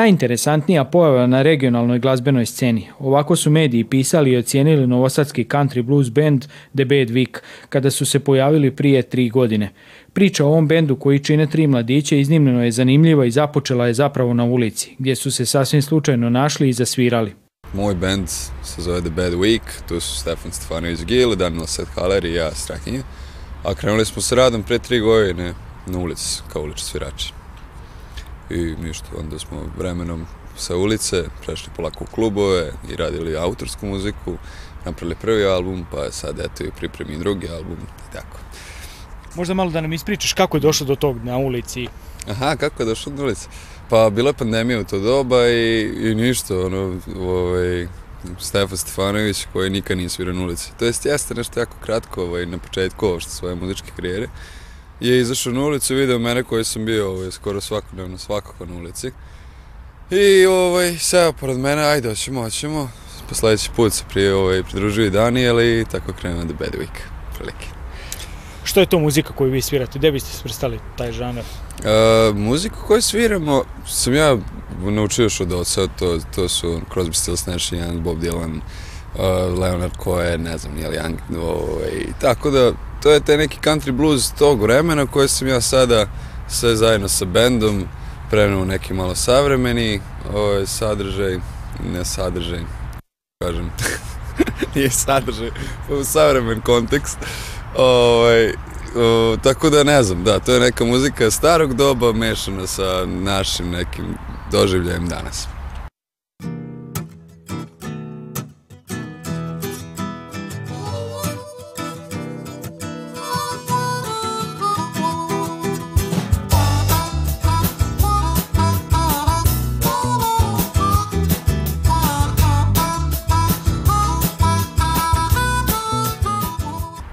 najinteresantnija pojava na regionalnoj glazbenoj sceni. Ovako su mediji pisali i ocijenili novosadski country blues band The Bad Week, kada su se pojavili prije tri godine. Priča o ovom bendu koji čine tri mladiće iznimno je zanimljiva i započela je zapravo na ulici, gdje su se sasvim slučajno našli i zasvirali. Moj band se zove The Bad Week, tu su Stefan Stefanović Gil, Seth Sethaler i ja Strahinje. A krenuli smo s radom pre tri godine na ulici, kao ulični svirači i ništa, onda smo vremenom sa ulice prešli polako u klubove i radili autorsku muziku, napravili prvi album, pa sad eto i pripremi drugi album i tako. Možda malo da nam ispričaš kako je došlo do tog na ulici? Aha, kako je došlo do ulici? Pa bila je pandemija u to doba i, i ništa, ono, ovaj, Stefa Stefanović koji nikad nije na ulici. To jest jeste nešto jako kratko ovaj, na početku ovo što svoje muzičke karijere, je izašao na ulicu i video mene koji sam bio ovaj, skoro svakodnevno svakako na ulici. I ovaj, seo pored mene, ajde, hoćemo, oćemo. Pa sljedeći put se prije ovaj, pridružio i Daniel i tako krenuo The Bad Week. Prilike. Što je to muzika koju vi svirate? Gdje biste svrstali taj žanar? E, muziku koju sviramo sam ja naučio još od oca, to, su Crosby, Stills, Nash Young, Bob Dylan, uh, Leonard Cohen, ne znam, Neil Young, ovaj, tako da to je taj neki country blues tog vremena koje sam ja sada sve zajedno sa bendom u neki malo savremeni ovaj, sadržaj, ne sadržaj, kažem, nije sadržaj, savremen kontekst. Ovaj, tako da ne znam, da, to je neka muzika starog doba mešana sa našim nekim doživljajem danas.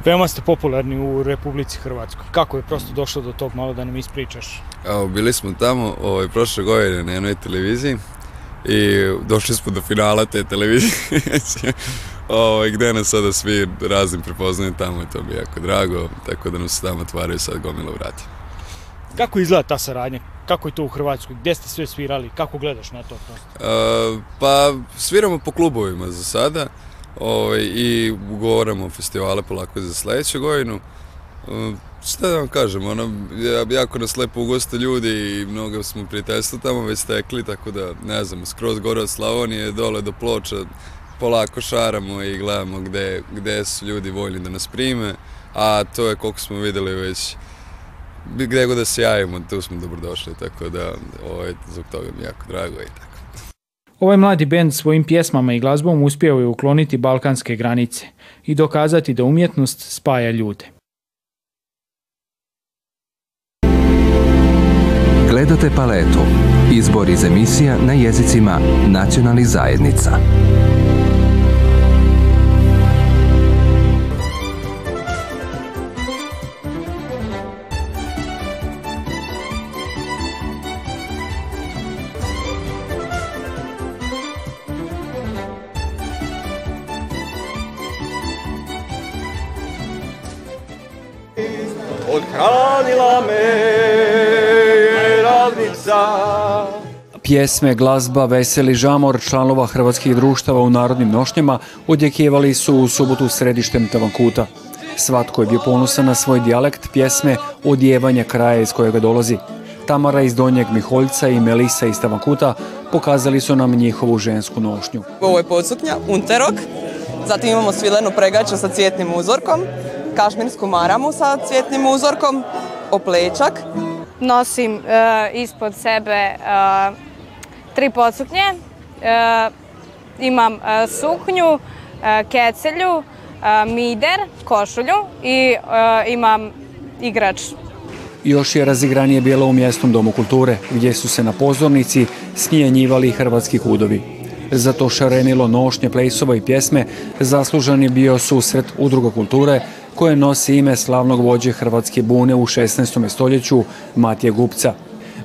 Veoma ste popularni u Republici Hrvatskoj. Kako je prosto došlo do tog, malo da nam ispričaš? Evo, bili smo tamo ovaj, prošle godine na jednoj televiziji i došli smo do finala te televizije ovaj, gde nas sada svi raznim prepoznaju tamo i to bi je jako drago, tako da nam se tamo otvaraju sad gomila vrati. Kako izgleda ta saradnja? Kako je to u Hrvatskoj? Gdje ste sve svirali? Kako gledaš na to? E, pa sviramo po klubovima za sada ovaj I o festivale polako za sljedeću godinu. Um, šta da vam kažem, ono, jako nas lepo ugoste ljudi i mnogo smo prijateljstva tamo već stekli, tako da, ne znam, skroz gore od Slavonije, dole do ploča, polako šaramo i gledamo gde, su ljudi voljni da nas prime, a to je koliko smo vidjeli već, gdje god da se javimo, tu smo dobrodošli, tako da, ovo, ovaj, zbog toga mi jako drago i tako. Ovaj mladi bend svojim pjesmama i glazbom uspio je ukloniti balkanske granice i dokazati da umjetnost spaja ljude. Gledate paletu. Izbor iz emisija na jezicima nacionalnih zajednica. Odhranila me radnica Pjesme, glazba, veseli žamor članova hrvatskih društava u narodnim nošnjama odjekivali su u subotu središtem Tavankuta. Svatko je bio ponosan na svoj dijalekt pjesme odjevanje kraja iz kojega dolazi. Tamara iz Donjeg Miholjca i Melisa iz Tavankuta pokazali su nam njihovu žensku nošnju. Ovo je podsutnja, unterog, zatim imamo svilenu pregaču sa cvjetnim uzorkom, kašmirsku maramu sa cvjetnim uzorkom, oplečak. Nosim e, ispod sebe e, tri podsuknje. E, imam suknju, kecelju, mider, košulju i imam igrač. Još je razigranije bilo u mjestom domu kulture, gdje su se na pozornici smjenjivali hrvatski hudovi. Za to šarenilo nošnje plejsova i pjesme zaslužan je bio susret udruga kulture koje nosi ime slavnog vođe Hrvatske bune u 16. stoljeću Matije Gupca.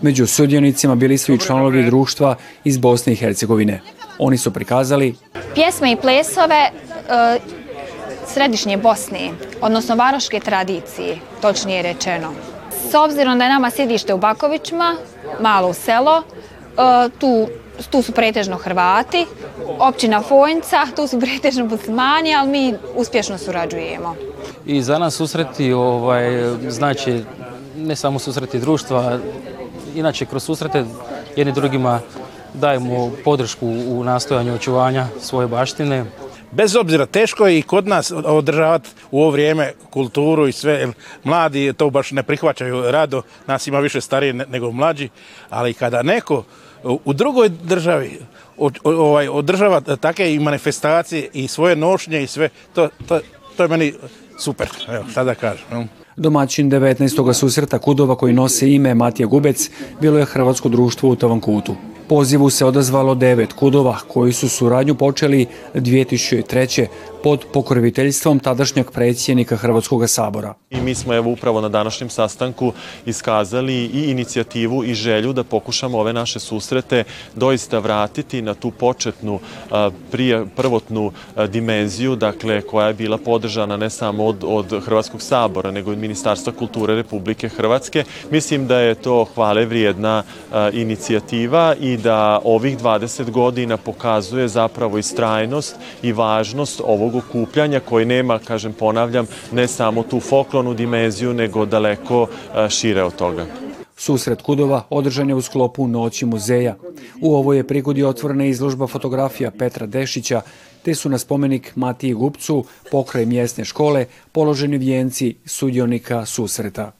Među sudionicima bili su i članovi društva iz Bosne i Hercegovine. Oni su prikazali pjesme i plesove e, središnje Bosne, odnosno varoške tradicije, točnije rečeno. S obzirom da je nama sjedište u Bakovićima, malo selo, e, tu su pretežno Hrvati, općina Fojnca, tu su pretežno Bosmanije, ali mi uspješno surađujemo i za nas susreti ovaj, znači ne samo susreti društva, inače kroz susrete jedni drugima dajemo podršku u nastojanju očuvanja svoje baštine. Bez obzira, teško je i kod nas održavati u ovo vrijeme kulturu i sve. Mladi to baš ne prihvaćaju rado, nas ima više starije nego mlađi, ali kada neko u drugoj državi ovaj, održava takve i manifestacije i svoje nošnje i sve, to, to je meni super, evo, šta da kažem. Domaćin 19. susreta kudova koji nose ime Matija Gubec bilo je Hrvatsko društvo u Tavankutu. Pozivu se odazvalo devet kudova koji su suradnju počeli 2003. pod pokroviteljstvom tadašnjeg predsjednika Hrvatskog sabora. I mi smo evo upravo na današnjem sastanku iskazali i inicijativu i želju da pokušamo ove naše susrete doista vratiti na tu početnu prvotnu dimenziju, dakle koja je bila podržana ne samo od, od Hrvatskog sabora, nego i od Ministarstva kulture Republike Hrvatske. Mislim da je to hvale vrijedna inicijativa i da ovih 20 godina pokazuje zapravo istrajnost i važnost ovog okupljanja koje nema, kažem ponavljam, ne samo tu foklonu dimenziju, nego daleko e, šire od toga. Susret kudova održan je u sklopu Noći muzeja. U ovoj je prigodi otvorena izložba fotografija Petra Dešića, te su na spomenik Matiji Gupcu, pokraj mjesne škole, položeni vijenci sudionika susreta.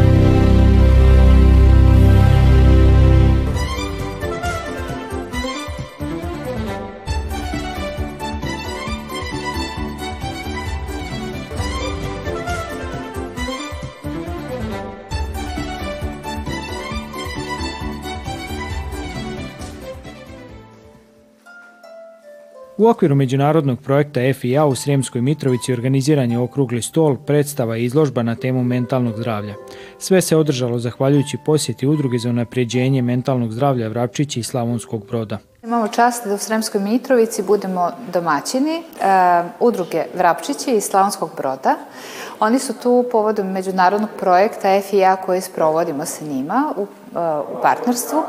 U okviru međunarodnog projekta FIA u Sremskoj Mitrovici organiziran je okrugli stol, predstava i izložba na temu mentalnog zdravlja. Sve se održalo zahvaljujući posjeti udruge za unapređenje mentalnog zdravlja Vrapčići i Slavonskog broda. Imamo čast da u Sremskoj Mitrovici budemo domaćini udruge Vrapčići i Slavonskog broda. Oni su tu povodom međunarodnog projekta FIA koji sprovodimo sa njima u, partnerstvu.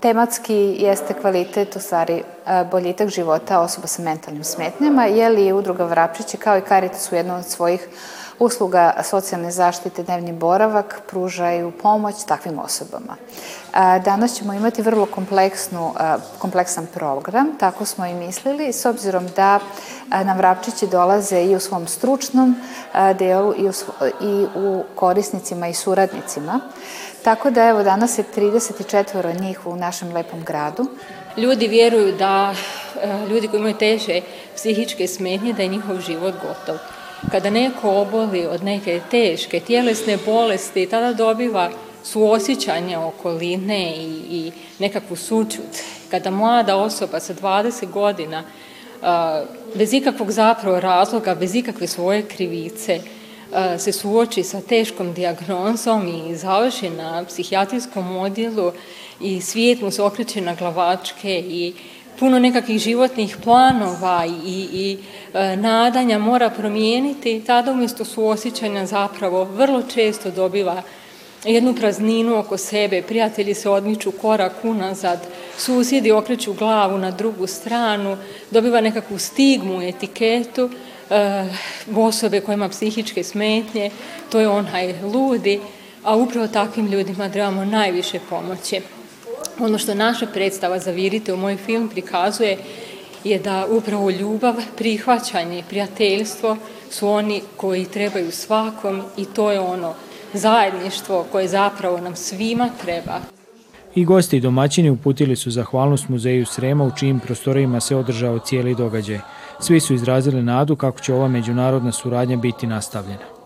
tematski jeste kvalitet u stvari E, boljitak života osoba sa mentalnim smetnjama, je li Udruga Vrapčići kao i Caritas u jednom od svojih usluga socijalne zaštite dnevni boravak pružaju pomoć takvim osobama. E, danas ćemo imati vrlo kompleksnu, e, kompleksan program, tako smo i mislili, s obzirom da nam Vrapčići dolaze i u svom stručnom delu i u, i u korisnicima i suradnicima. Tako da evo danas je 34 njih u našem lepom gradu ljudi vjeruju da e, ljudi koji imaju teže psihičke smetnje da je njihov život gotov. Kada neko oboli od neke teške tjelesne bolesti, tada dobiva suosjećanje okoline i, i nekakvu sučut. Kada mlada osoba sa 20 godina bez ikakvog zapravo razloga, bez ikakve svoje krivice se suoči sa teškom dijagnozom i završi na psihijatrijskom odjelu, i svijet mu se okreće na glavačke i puno nekakvih životnih planova i, i e, nadanja mora promijeniti, tada umjesto suosjećanja zapravo vrlo često dobiva jednu prazninu oko sebe, prijatelji se odmiču korak unazad, susjedi okreću glavu na drugu stranu, dobiva nekakvu stigmu, etiketu, e, osobe koja ima psihičke smetnje, to je onaj ludi, a upravo takvim ljudima trebamo najviše pomoći. Ono što naša predstava za Virite u moj film prikazuje je da upravo ljubav, prihvaćanje, prijateljstvo su oni koji trebaju svakom i to je ono zajedništvo koje zapravo nam svima treba. I gosti i domaćini uputili su zahvalnost muzeju Srema u čijim prostorima se održao cijeli događaj. Svi su izrazili nadu kako će ova međunarodna suradnja biti nastavljena.